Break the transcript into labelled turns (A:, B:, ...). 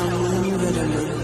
A: You